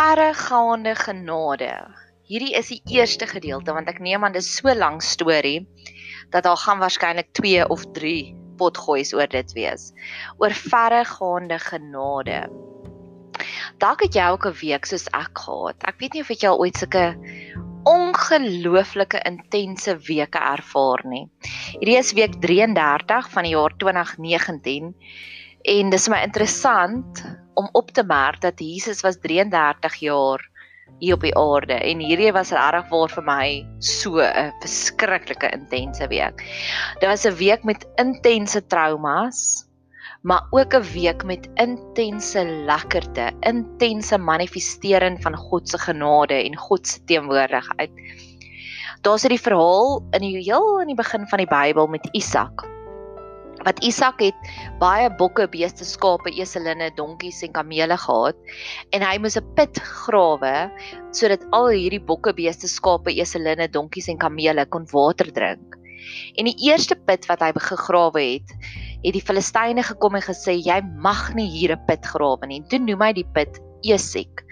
verregaande genade. Hierdie is die eerste gedeelte want ek neem aan dit is so lank storie dat daar gaan waarskynlik 2 of 3 potgoeis oor dit wees. Oor verregaande genade. Dalk het jy ook 'n week soos ek gehad. Ek weet nie of jy al ooit sulke ongelooflike intense weke ervaar nie. Hierdie is week 33 van die jaar 2019 en dis my interessant om op te merk dat Jesus was 33 jaar hier op die aarde en hierdie was regtig waar vir my so 'n verskriklike intense week. Dit was 'n week met intense traumas, maar ook 'n week met intense lekkerte, intense manifestering van God se genade en God se teenwoordigheid. Daar's 'n verhaal in die heel in die begin van die Bybel met Isak wat Isak het baie bokke, beeste, skape, eselinne, donkies en kamele gehad en hy moes 'n put grawe sodat al hierdie bokke, beeste, skape, eselinne, donkies en kamele kon water drink. En die eerste put wat hy gegrawe het, het die Filistyne gekom en gesê jy mag nie hier 'n put grawe nie. Toe noem hy die put Esek.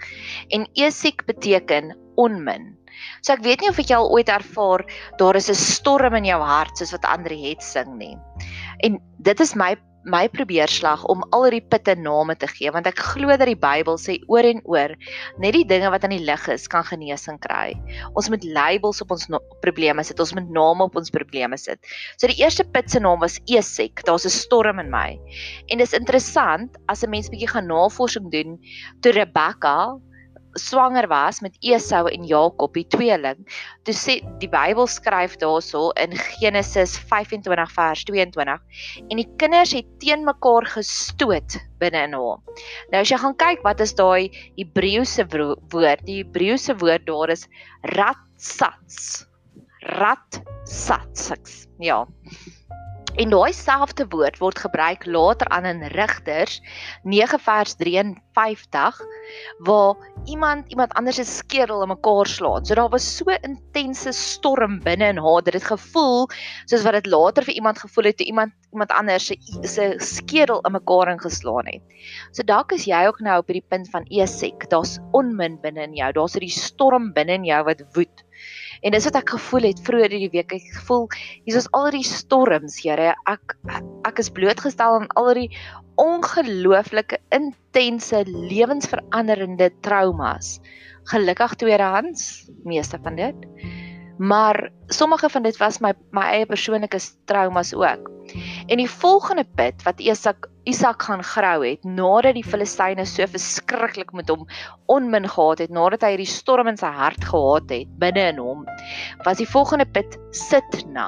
En Esek beteken onmin. So ek weet nie of jy al ooit ervaar daar is 'n storm in jou hart soos wat Andre het sing nie. En dit is my my probeerslag om al hierdie putte name te gee want ek glo dat die Bybel sê oor en oor net die dinge wat aan die lig is kan genesing kry. Ons moet labels op ons no probleme sit. Ons moet name op ons probleme sit. So die eerste put se naam was Esek. Daar's 'n storm in my. En dis interessant as 'n mens bietjie gaan navorsing doen toe Rebekka swanger was met Esau en Jakob, die tweeling. Toe sê die Bybel skryf daarso in Genesis 25 vers 22 en die kinders het teen mekaar gestoot binne in hom. Nou as jy gaan kyk wat is daai Hebreëse woord? Die Hebreëse woord daar is ratsats. Ratsats. Ja. En daai selfde woord word gebruik later aan in Rigters 9 vers 53 waar iemand iemand anders se skedel in mekaar slaan. So daar was so intense storm binne in haar dat dit gevoel soos wat dit later vir iemand gevoel het toe iemand iemand anders se se skedel in mekaar ingeslaan het. So dalk is jy ook nou op hierdie punt van esek. Daar's onmin binne in jou. Daar's hierdie storm binne in jou wat woed. En dis wat ek gevoel het vroeër hierdie week. Ek gevoel hier is al die storms, Here. Ek ek is blootgestel aan al die ongelooflike intense lewensveranderende traumas. Gelukkig tweedehands, meeste van dit. Maar sommige van dit was my my eie persoonlike traumas ook. En die volgende put wat Isak Isak gaan grou het nadat die Filistyne so verskriklik met hom onmin gehad het, nadat hy hierdie storm in sy hart gehad het binne in hom, was die volgende put Sitna.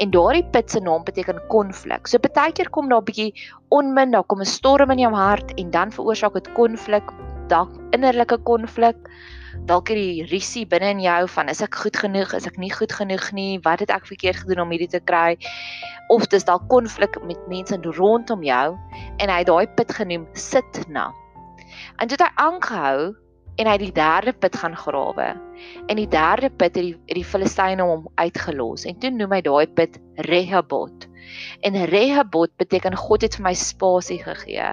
En daardie put se naam beteken konflik. So baie keer kom daar 'n bietjie onmin, daar kom 'n storm in jou hart en dan veroorsaak dit konflik, dalk innerlike konflik dalk hierdie risie binne in jou van is ek goed genoeg, is ek nie goed genoeg nie, wat het ek verkeerd gedoen om hierdie te kry? Of dis dalk konflik met mense rondom jou en hy het daai put genoem Sitna. En dit het hy aangehou en hy die derde put gaan grawe. En die derde put het die, die Filistyne hom uitgelos en toe noem hy daai put Rehoboth. En Rehoboth beteken God het vir my spasie gegee.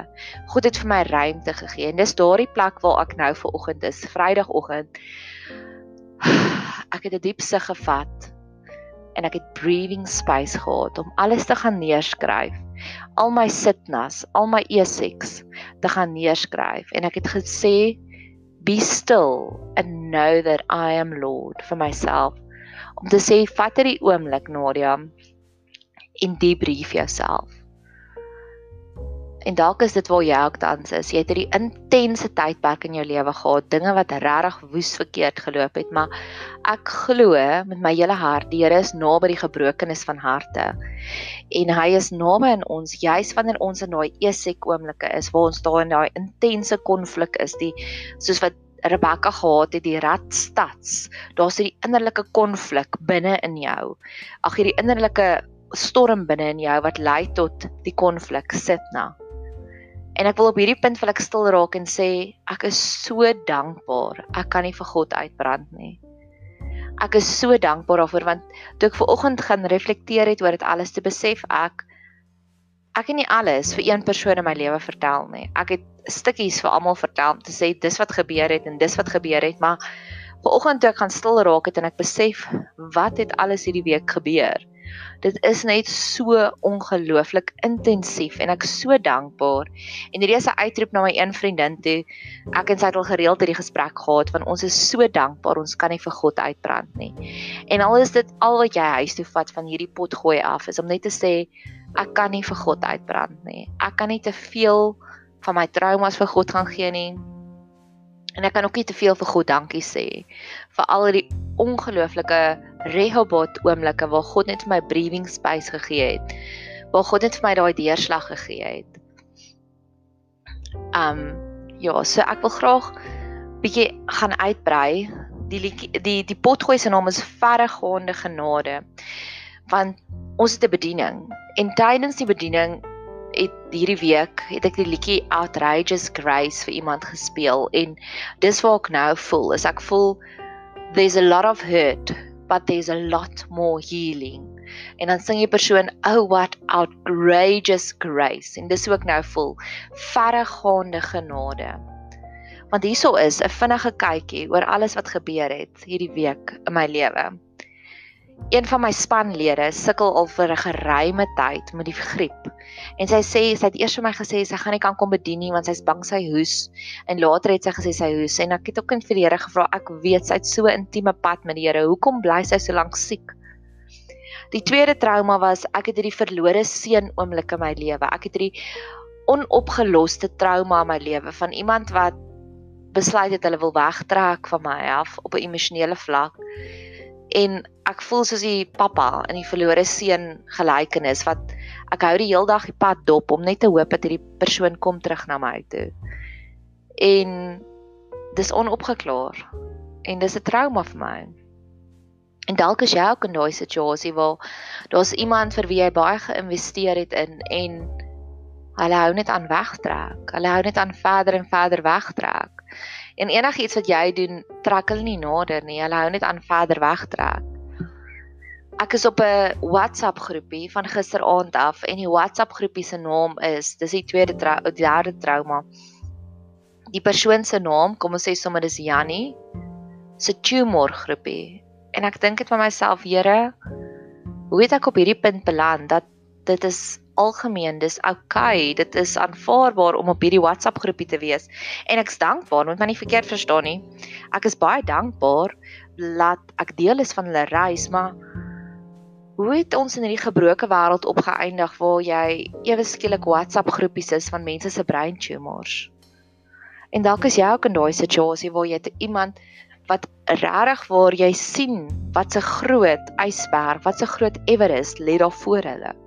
God het vir my ruimte gegee. En dis daardie plek waar ek nou ver oggend is, Vrydagoggend. Ek het 'n diep sug gevat en ek het breathing space gehad om alles te gaan neerskryf. Al my sitnas, al my eseks te gaan neerskryf en ek het gesê be still and know that I am Lord for myself. Om te sê vat hierdie oomblik Nadia en debrief jouself. En dalk is dit waar jy ook tans is. Jy het hierdie intense tydperk in jou lewe gehad, dinge wat regtig woes verkeerd geloop het, maar ek glo met my hele hart, die Here is naby die gebrokenis van harte. En hy is naby in ons, juis wanneer ons in daai esek oomblikke is waar ons daar in daai intense konflik is, die soos wat Rebecca gehad het die radstads. Daar's hierdie innerlike konflik binne in jou. Ag hierdie innerlike storm binne in jou wat lei tot die konflik sit na. En ek wil op hierdie punt wil ek stil raak en sê ek is so dankbaar. Ek kan nie vir God uitbrand nie. Ek is so dankbaar daarvoor want toe ek ver oggend gaan reflekteer het oor dit alles te besef ek ek het nie alles vir een persoon in my lewe vertel nie. Ek het stukkies vir almal vertel om te sê dis wat gebeur het en dis wat gebeur het, maar vanoggend toe ek gaan stil raak het en ek besef wat het alles hierdie week gebeur. Dit is net so ongelooflik intensief en ek so dankbaar. En hierdie is 'n uitroep na my een vriendin toe. Ek en sy het al gereeld hierdie gesprek gehad want ons is so dankbaar ons kan nie vir God uitbrand nie. En al is dit al wat jy huis toe vat van hierdie pot gooi af is om net te sê ek kan nie vir God uitbrand nie. Ek kan nie te veel van my traumas vir God gaan gee nie. En ek kan ook nie te veel vir God dankie sê vir al die ongelooflike Rehoboth oomblikke waar God net vir my breathing space gegee het. Waar God net vir my daai deurslag gegee het. Um ja, so ek wil graag bietjie gaan uitbrei. Die die die potgooi se naam is Verregaande Genade. Want ons het 'n bediening en tydens die bediening het hierdie week het ek die liedjie Outrageous Grace vir iemand gespeel en dis waar ek nou voel. Is ek voel there's a lot of hurt, but there's a lot more healing. En dan sing die persoon, "Oh what outrageous grace." En dis hoe ek nou voel. Verregaande genade. Want hierso is 'n vinnige kykie oor alles wat gebeur het hierdie week in my lewe. Een van my spanlede sukkel al vir 'n geruime tyd met die griep. En sy sê sy het eers vir my gesê sy gaan nie kan kom bedien nie want sy's bang sy hoes. En later het sy gesê sy hoes en ek het ook in vir die Here gevra, ek weet sy het so 'n intieme pad met die Here. Hoekom bly sy so lank siek? Die tweede trauma was ek het hierdie verlore seun oomblik in my lewe. Ek het hierdie onopgeloste trauma in my lewe van iemand wat besluit het hulle wil wegtrek van my af op 'n emosionele vlak en ek voel soos die pappa in die verlore seun gelykenis wat ek hou die hele dag die pad dop om net te hoop dat hierdie persoon kom terug na my toe. En dis onopgeklaar en dis 'n trauma vir my. En dalk is jy ook in daai situasie waar daar's iemand vir wie jy baie geïnvesteer het in en hulle hou net aan wegtrek. Hulle hou net aan verder en verder wegtrek. En enigiets wat jy doen, trek hulle nie nader nie. Hulle hou net aan verder wegtrek. Ek is op 'n WhatsApp groepie van gisteraand af en die WhatsApp groepie se naam is dis die tweede trou, die derde trauma. Die persoon se naam, kom ons sê sommer dis Jannie se tumor groepie. En ek dink dit vir myself, Here, hoe het ek op hierdie punt beland dat dit is algemeen, dis okay, dit is aanvaarbaar om op hierdie WhatsApp groepie te wees. En ek's dankbaar, moet my nie verkeerd verstaan nie. Ek is baie dankbaar dat ek deel is van hulle reis, maar hoe het ons in hierdie gebroke wêreld opgeëindig waar jy ewe skielik WhatsApp groepies is van mense se brein tumors? En dalk is jy ook in daai situasie waar jy iemand wat regtig waar jy sien wat 'n groot ysberg, wat 'n groot Everest lê daar voor hulle.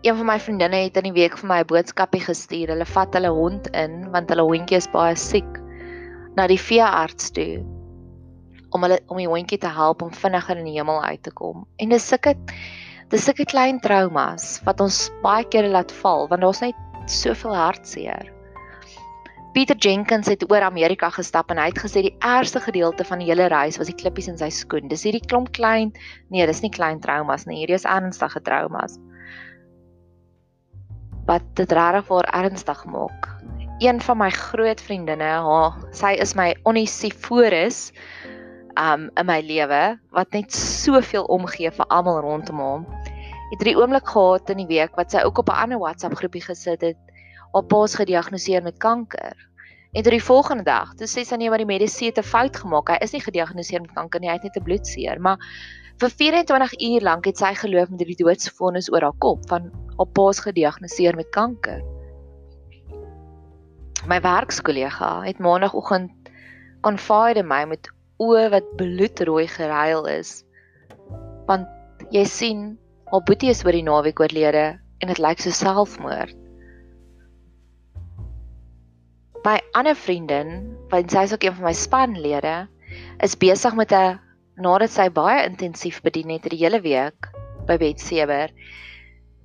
Een van my vriendinne het in die week vir my 'n boodskapie gestuur. Hulle vat hulle hond in want hulle hondjie is baie siek na die veearts toe om hulle om die hondjie te help om vinniger in die hemel uit te kom. En dis sulke dis sulke klein traumas wat ons baie keer laat val want daar's net soveel hartseer. Peter Jenkins het oor Amerika gestap en hy het gesê die ergste gedeelte van die hele reis was die klippies in sy skoen. Dis hierdie klomp klein, nee, dis nie klein traumas nie, hierdie is ernstige traumas wat dit regtig vir ernstig maak. Een van my groot vriendinne, haar, sy is my onisiforus um in my lewe wat net soveel omgee vir almal rondom hom. Het drie oomblik gehad in die week wat sy ook op 'n ander WhatsApp groepie gesit het. Haar pa's gediagnoseer met kanker. En toe die volgende dag, toe sê sy nee, maar die medisyne het 'n fout gemaak. Hy is nie gediagnoseer met kanker nie, hy het net 'n bloedseer, maar vir 24 uur lank het sy geloof met die doodsvonnis oor haar kop van haar pa's gediagnoseer met kanker. My werkskollega het maandagooggend confide my met oë wat bloedrooi geruil is. Want jy sien, haar boetie is oor die naweek oorlede en dit lyk so selfmoord. My ander vriendin, want sy is ook een van my spanlede, is besig met 'n nadat sy baie intensief bedien het die hele week by Betsewer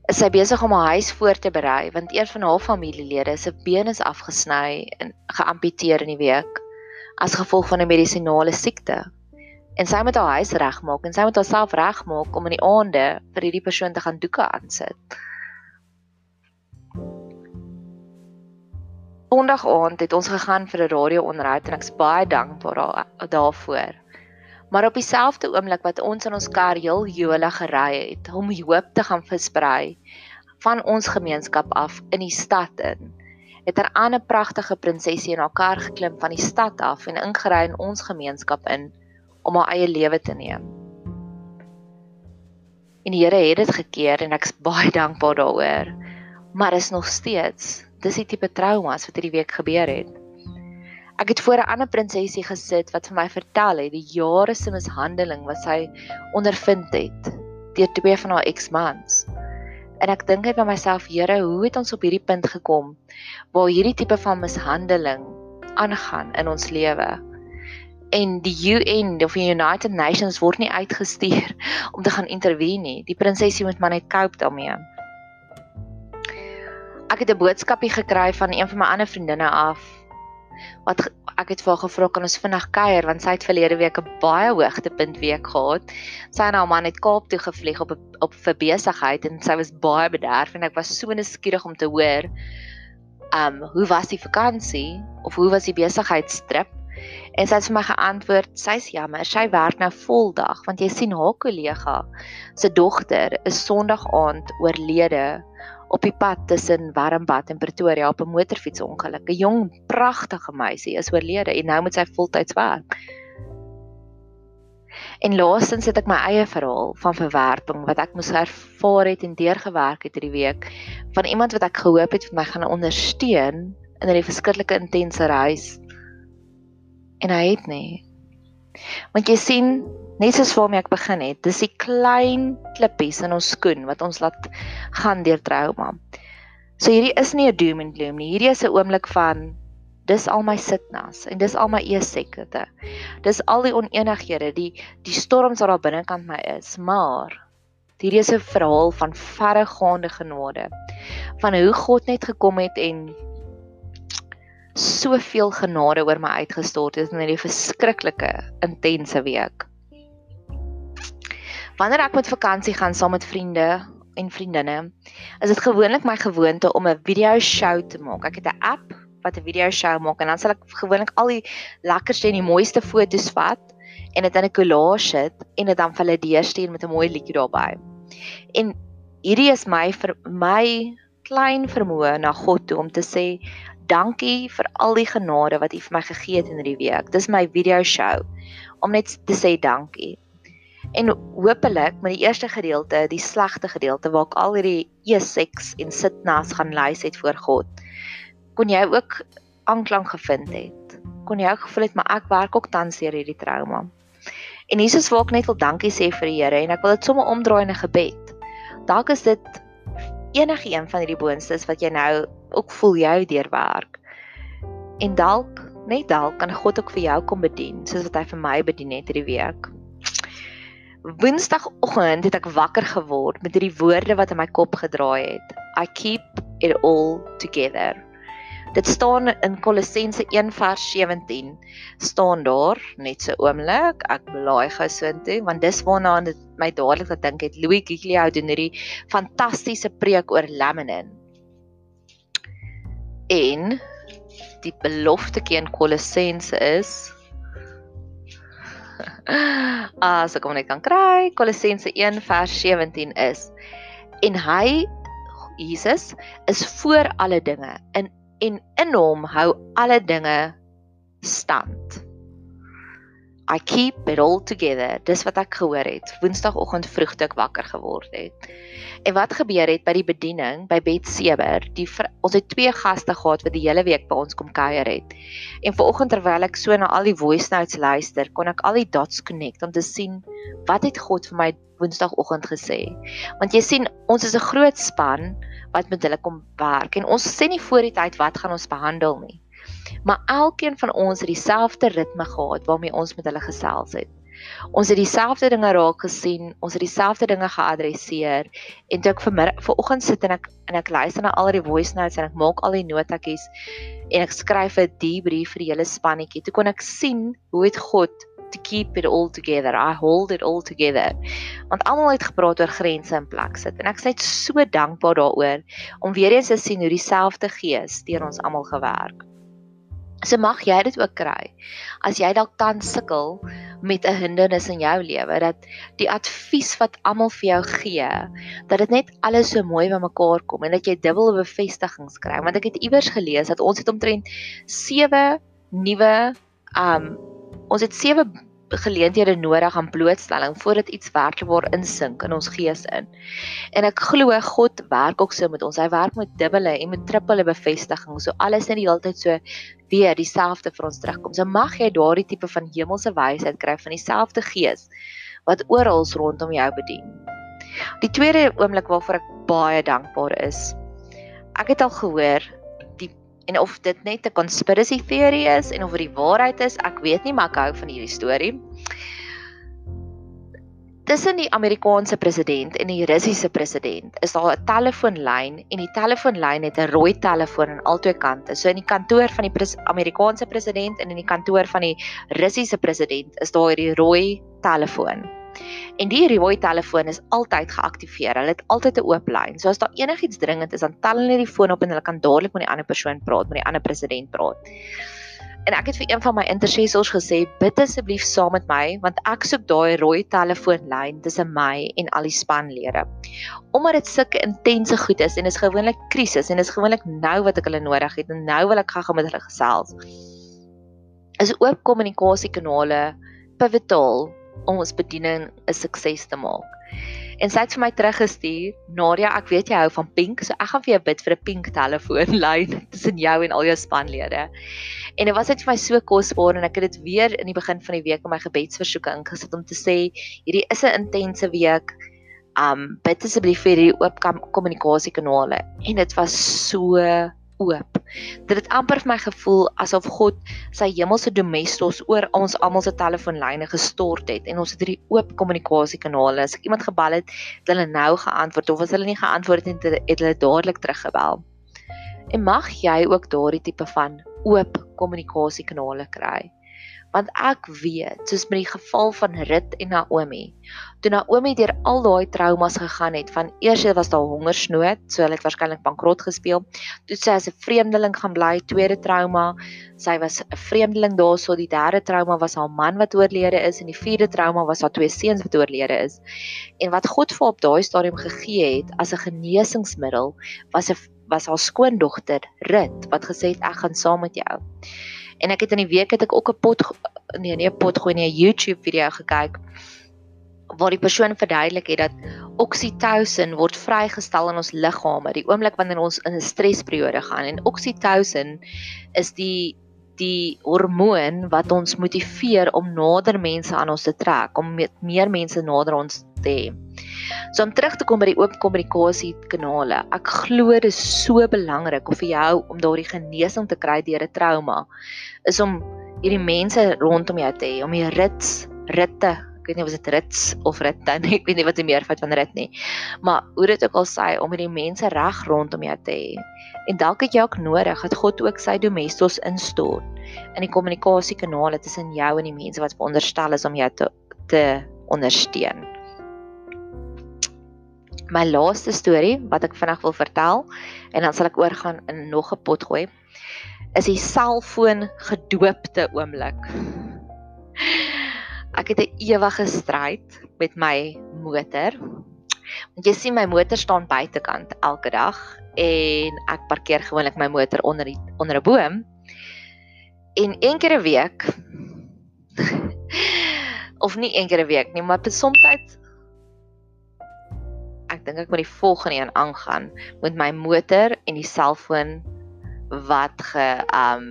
is sy besig om haar huis voor te berei want een van haar familielede se been is afgesny en geamputeer in die week as gevolg van 'n medisinale siekte. En sy moet haar huis regmaak en sy moet haarself regmaak om in die aande vir hierdie persoon te gaan doeke aansit. Sondag aand het ons gegaan vir 'n radio-onderhoud en ek's baie dankbaar daarvoor. Maar op dieselfde oomblik wat ons in ons kar heel Jola gery het om hoop te gaan versprei van ons gemeenskap af in die stad in, het 'n ander pragtige prinsesie in haar kar geklim van die stad af en ingery in ons gemeenskap in om haar eie lewe te neem. En die Here het dit gekeer en ek's baie dankbaar daaroor. Maar is nog steeds dis die tipe traumas wat hierdie week gebeur het. Ek het voor 'n ander prinsesie gesit wat vir my vertel het die jare se mishandeling wat sy ondervind het deur twee van haar eksmans. En ek dink net by myself, Here, hoe het ons op hierdie punt gekom waar hierdie tipe van mishandeling aangaan in ons lewe? En die UN of die United Nations word nie uitgestuur om te gaan intervene nie. Die prinsesie moet maar net cope daarmee ek het 'n boodskapie gekry van een van my ander vriendinne af wat ek het vir haar gevra kan ons vinnig kuier want sy het verlede week 'n baie hoogtepunt week gehad. Sy en haar man het Kaap toe gevlieg op op vir besigheid en sy was baie bederf en ek was so nuuskierig om te hoor um hoe was die vakansie of hoe was die besigheidstrip? En sy het vir my geantwoord, sy's jammer, sy werk nou voldag want jy sien haar kollega se dogter is Sondag aand oorlede op die pad tussen Warmbad en Pretoria op 'n motorfietsongeluk. 'n Jong, pragtige meisie is oorlede en nou moet sy voltyds werk. En laasens het ek my eie verhaal van verwerping wat ek moes ervaar het en deurgewerk het hierdie week van iemand wat ek gehoop het vir my gaan ondersteun in 'n verskriklike intense reis. En hy het nie. Want jy sien, Net soos waarmee ek begin het, dis die klein klippies in ons skoen wat ons laat gaan deur trauma. So hierdie is nie 'n doom and gloom nie. Hierdie is 'n oomblik van dis al my sitnas en dis al my eesekte. Dis al die oneenighede, die die storms wat daar binnekant my is, maar hierdie is 'n verhaal van verregaande genade. Van hoe God net gekom het en soveel genade oor my uitgestort het in hierdie verskriklike intense week. Wanneer ek met vakansie gaan saam met vriende en vriendinne, is dit gewoonlik my gewoonte om 'n video show te maak. Ek het 'n app wat 'n video show maak en dan sal ek gewoonlik al die lekkerste en die mooiste foto's vat en dit in 'n collage sit en dit dan vir hulle deurstuur met 'n mooi liedjie daarbey. En hierdie is my vir my klein vermoë na God toe om te sê dankie vir al die genade wat U vir my gegee het in hierdie week. Dis my video show om net te sê dankie. En hopelik met die eerste gedeelte, die slegte gedeelte waar ek al hierdie e-seks en sitnas gaan lys het voor God, kon jy ook aanklank gevind het. Kon jy ook gevoel het maar ek werk ook tans deur hierdie trauma. En Jesus wil ek net wil dankie sê vir die Here en ek wil dit sommer omdraai in 'n gebed. Dalk is dit enige een van hierdie boonstes wat jy nou ook voel jy deurwerk. En dalk, net dalk kan God ook vir jou kom bedien soos wat hy vir my bedien het hierdie week. Woensdagoggend het ek wakker geword met hierdie woorde wat in my kop gedraai het. I keep it all together. Dit staan in Kolossense 1:17 staan daar net so oomblik ek blaai gou so intoe want dis waarna dit my dadelik gedink het Louis Giglio doen hierdie fantastiese preek oor laminin. En die belofte in Kolossense is As ek hom net kan kry, Kolossense 1 vers 17 is en hy Jesus is voor alle dinge in en in hom hou alle dinge stand. I keep it all together. Dis wat ek gehoor het Woensdagoggend vroeg toe ek wakker geword het. En wat gebeur het by die bediening by Bet Sewer? Die ons het twee gaste gehad wat die hele week by ons kom kuier het. En vanoggend terwyl ek so na al die voice notes luister, kon ek al die dots connect om te sien wat het God vir my Woensdagoggend gesê. Want jy sien, ons is 'n groot span wat met hulle kom werk en ons sê nie voor die tyd wat gaan ons behandel nie. Maar elkeen van ons het dieselfde ritme gehad waarmee ons met hulle gesels het. Ons het dieselfde dinge raak gesien, ons het dieselfde dinge geadresseer en toe ek vanoggend sit en ek en ek luister na al die voice notes en ek maak al die notatjies en ek skryf 'n debrief vir die hele spannetjie. Toe kon ek sien hoe het God to keep it all together. I hold it all together. Want almal het gepraat oor grense in plek sit en ek is net so dankbaar daaroor om weer eens te sien hoe dieselfde gees deur ons almal gewerk. So mag jy dit ook kry. As jy dalk tans sukkel met 'n hindernis in jou lewe, dat die advies wat almal vir jou gee, dat dit net alles so mooi by mekaar kom en dat jy dubbel bevestigings kry. Want ek het iewers gelees dat ons het omtrent 7 nuwe um ons het 7 geleenthede nodig aan blootstelling voordat iets werklik waar insink in ons gees in. En ek glo God werk ook so met ons. Hy werk met dubbele en met triple bevestiging. So alles net die hele tyd so weer dieselfde vir ons terugkom. So mag jy daardie tipe van hemelse wysheid kry van dieselfde gees wat oral rondom jou bedien. Die tweede oomblik waarvoor ek baie dankbaar is. Ek het al gehoor en of dit net 'n conspiracy theory is en of dit die waarheid is, ek weet nie, maar ek hou van hierdie storie. Tussen die Amerikaanse president en die Russiese president is daar 'n telefoonlyn en die telefoonlyn het 'n rooi telefoon aan albei kante. So in die kantoor van die pres Amerikaanse president en in die kantoor van die Russiese president is daar hierdie rooi telefoon. En die rooi telefoon is altyd geaktiveer. Hulle het altyd 'n oop lyn. So as daar enigiets dringend is, dan tel hulle die foon op en hulle kan dadelik met die ander persoon praat, met die ander president praat. En ek het vir een van my intercessors gesê, "Bid asseblief saam met my, want ek soek daai rooi telefoonlyn tussen my en al die spanlede." Omdat dit sulke intense goed is en is gewoonlik krisis en is gewoonlik nou wat ek hulle nodig het en nou wil ek gou met hulle gesels. Is oop kommunikasiekanale pivotal om ons bediening 'n sukses te maak. En sy het vir my teruggestuur, "Nadia, ek weet jy hou van pink, so ek gaan vir jou bid vir 'n pink telefoonlyn tussen jou en al jou spanlede." En dit was net vir my so kosbaar en ek het dit weer in die begin van die week in my gebedsversoeke ingesit om te sê, hierdie is 'n intense week. Um bid asseblief vir hierdie oop kommunikasiekanale. En dit was so oop. Dit het amper vir my gevoel asof God sy hemelse domestos oor ons almal se telefoonlyne gestort het en ons het hierdie oop kommunikasiekanale. As ek iemand gebel het, het hulle nou geantwoord of as hulle nie geantwoord het, het hulle dadelik teruggebel. En mag jy ook daardie tipe van oop kommunikasiekanale kry want ek weet soos met die geval van Rut en Naomi toe Naomi deur al daai traumas gegaan het van eers was daar hongersnood so hulle het waarskynlik bankrot gespeel toe sy as 'n vreemdeling gaan bly tweede trauma sy was 'n vreemdeling daarso die derde trauma was haar man wat oorlede is en die vierde trauma was haar twee seuns wat oorlede is. En wat God vir op daai stadium gegee het as 'n genesingsmiddel was 'n was haar skoondogter Rut wat gesê het ek gaan saam met jou En ek het in die week het ek ook 'n pot nee nee 'n pot gooi nee 'n YouTube video gekyk waar die persoon verduidelik het dat oksitosin word vrygestel in ons liggame die oomblik wanneer ons in 'n stressperiode gaan en oksitosin is die die hormoon wat ons motiveer om nader mense aan ons te trek om met meer mense nader ons te hê. So om terug te kom by die oop kommunikasie kanale. Ek glo dit is so belangrik of vir jou om daardie genesing te kry deur 'n trauma is om hierdie mense rondom jou te hê, om die rits, ritte, ek weet nie of dit rits of ritte nie, ek weet nie wat die meervoud van rit nie. Maar hoe dit ook al sê om hierdie mense reg rondom jou te hê. En dalk het jy ook nodig dat God ook sy domestos instort in die kommunikasiekanale tussen jou en die mense wat veronderstel is om jou te te ondersteun my laaste storie wat ek vinnig wil vertel en dan sal ek oorgaan in nog 'n pot gooi is die selfoon gedoopte oomblik. Ek het 'n ewige stryd met my motor. Want jy sien my motor staan buitekant elke dag en ek parkeer gewoonlik my motor onder die, onder 'n boom. En een keer 'n week of nie een keer 'n week nie, maar soms ek dink ek moet die volgende een aangaan met my motor en die selfoon wat ge um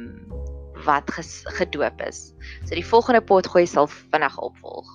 wat ges, gedoop is. So die volgende pot gooi sal vinnig opvolg.